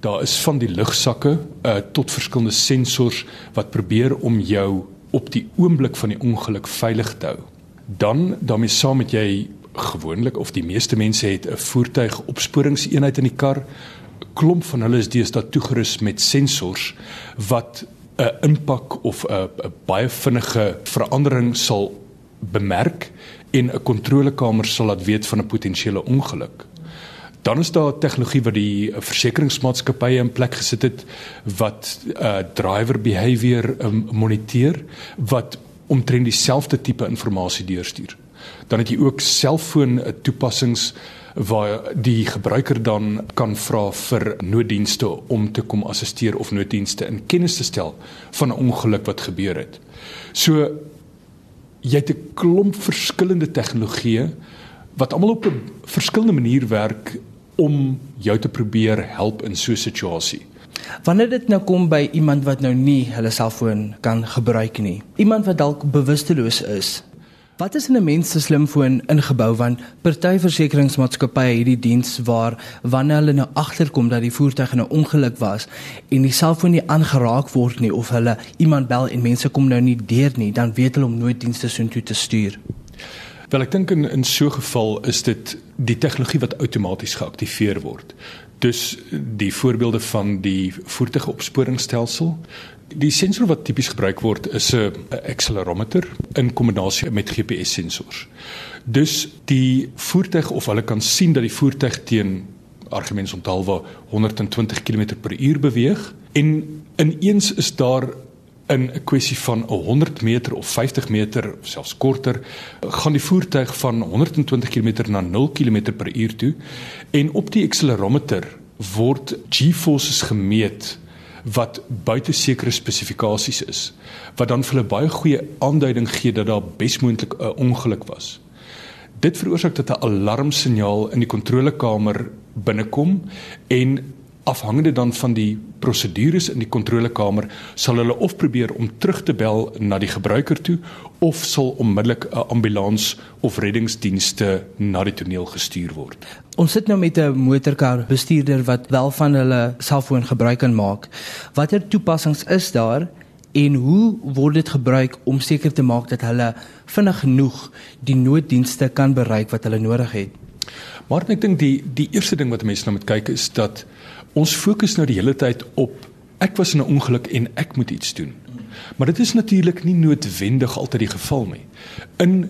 Daar is van die lugsakke uh, tot verskillende sensors wat probeer om jou op die oomblik van die ongeluk veilig te hou. Dan daarmee saam met jy gewoonlik of die meeste mense het 'n voertuig opsporingseenheid in die kar. Klomp van hulle is deesdae toegerus met sensors wat 'n impak of 'n baie vinnige verandering sal bemerk en 'n kontrolekamer sal laat weet van 'n potensiële ongeluk. Dan is daar tegnologie wat die versekeringsmaatskappye in plek gesit het wat uh driver behavior um, moniteer wat omtrent dieselfde tipe inligting deurstuur. Dan het jy ook selfoon toepassings waar die gebruiker dan kan vra vir nooddienste om te kom assisteer of nooddienste in kennis te stel van 'n ongeluk wat gebeur het. So jy het 'n klomp verskillende tegnologieë wat almal op 'n verskillende manier werk om jou te probeer help in so 'n situasie. Wanneer dit nou kom by iemand wat nou nie hulle selfoon kan gebruik nie. Iemand wat dalk bewusteloos is. Wat is in 'n mens se slimfoon ingebou want party versekeringsmaatskappye het die diens waar wanneer hulle nou agterkom dat die voertuig in 'n ongeluk was en die selfoon nie aangeraak word nie of hulle iemand bel en mense kom nou nie deur nie, dan weet hulle om nooit dienste soontoe te stuur. Wel ek dink in in so 'n geval is dit die tegnologie wat outomaties geaktiveer word. Dus die voorbeelde van die voertuigopsporingsstelsel Die sensor wat tipies gebruik word is 'n accelerometer in kombinasie met GPS sensors. Dus die voertuig of hulle kan sien dat die voertuig teen argumente onthaalwe 120 km/h beweeg en ineens is daar in 'n kwessie van 'n 100 meter of 50 meter of selfs korter gaan die voertuig van 120 km na 0 km/h toe en op die accelerometer word G-forces gemeet wat buite sekere spesifikasies is wat dan vir hulle baie goeie aanduiding gee dat daar besmoontlik 'n ongeluk was. Dit veroorsaak dat 'n alarmsignaal in die kontrolekamer binnekom en afhangende dan van die prosedures in die kontrolekamer sal hulle of probeer om terug te bel na die gebruiker toe of sal onmiddellik 'n ambulans of reddingsdienste na die toneel gestuur word. Ons sit nou met 'n motorkar bestuurder wat wel van hulle selfoon gebruik kan maak. Watter toepassings is daar en hoe word dit gebruik om seker te maak dat hulle vinnig genoeg die nooddienste kan bereik wat hulle nodig het? Maar ek dink die die eerste ding wat mense nou moet kyk is dat ons fokus nou die hele tyd op ek was in 'n ongeluk en ek moet iets doen. Maar dit is natuurlik nie noodwendig altyd die geval nie. In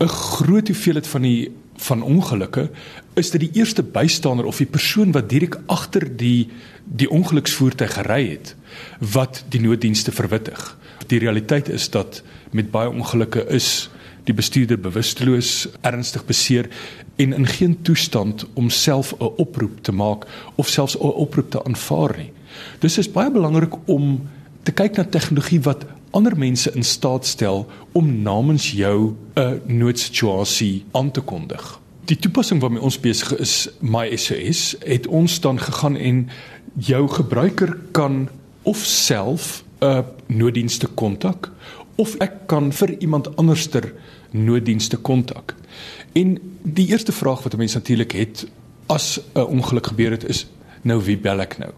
'n groot hoeveelheid van die van ongelukke is dit die eerste bystander of die persoon wat direk agter die die ongeluksvoertuig gery het wat die nooddienste verwittig. Die realiteit is dat met baie ongelukke is die bestuurder bewusteloos, ernstig beseer en in geen toestand om self 'n oproep te maak of selfs 'n oproep te aanvaar nie. Dus is baie belangrik om te kyk na tegnologie wat ander mense in staat stel om namens jou 'n noodsituasie aan te kondig. Die toepassing waarmee ons besig is, MySOS, het ons dan gegaan en jou gebruiker kan of self 'n nooddienste kontak of ek kan vir iemand anderster nooddienste kontak. En die eerste vraag wat 'n mens natuurlik het as 'n ongeluk gebeur het is nou wie bel ek nou?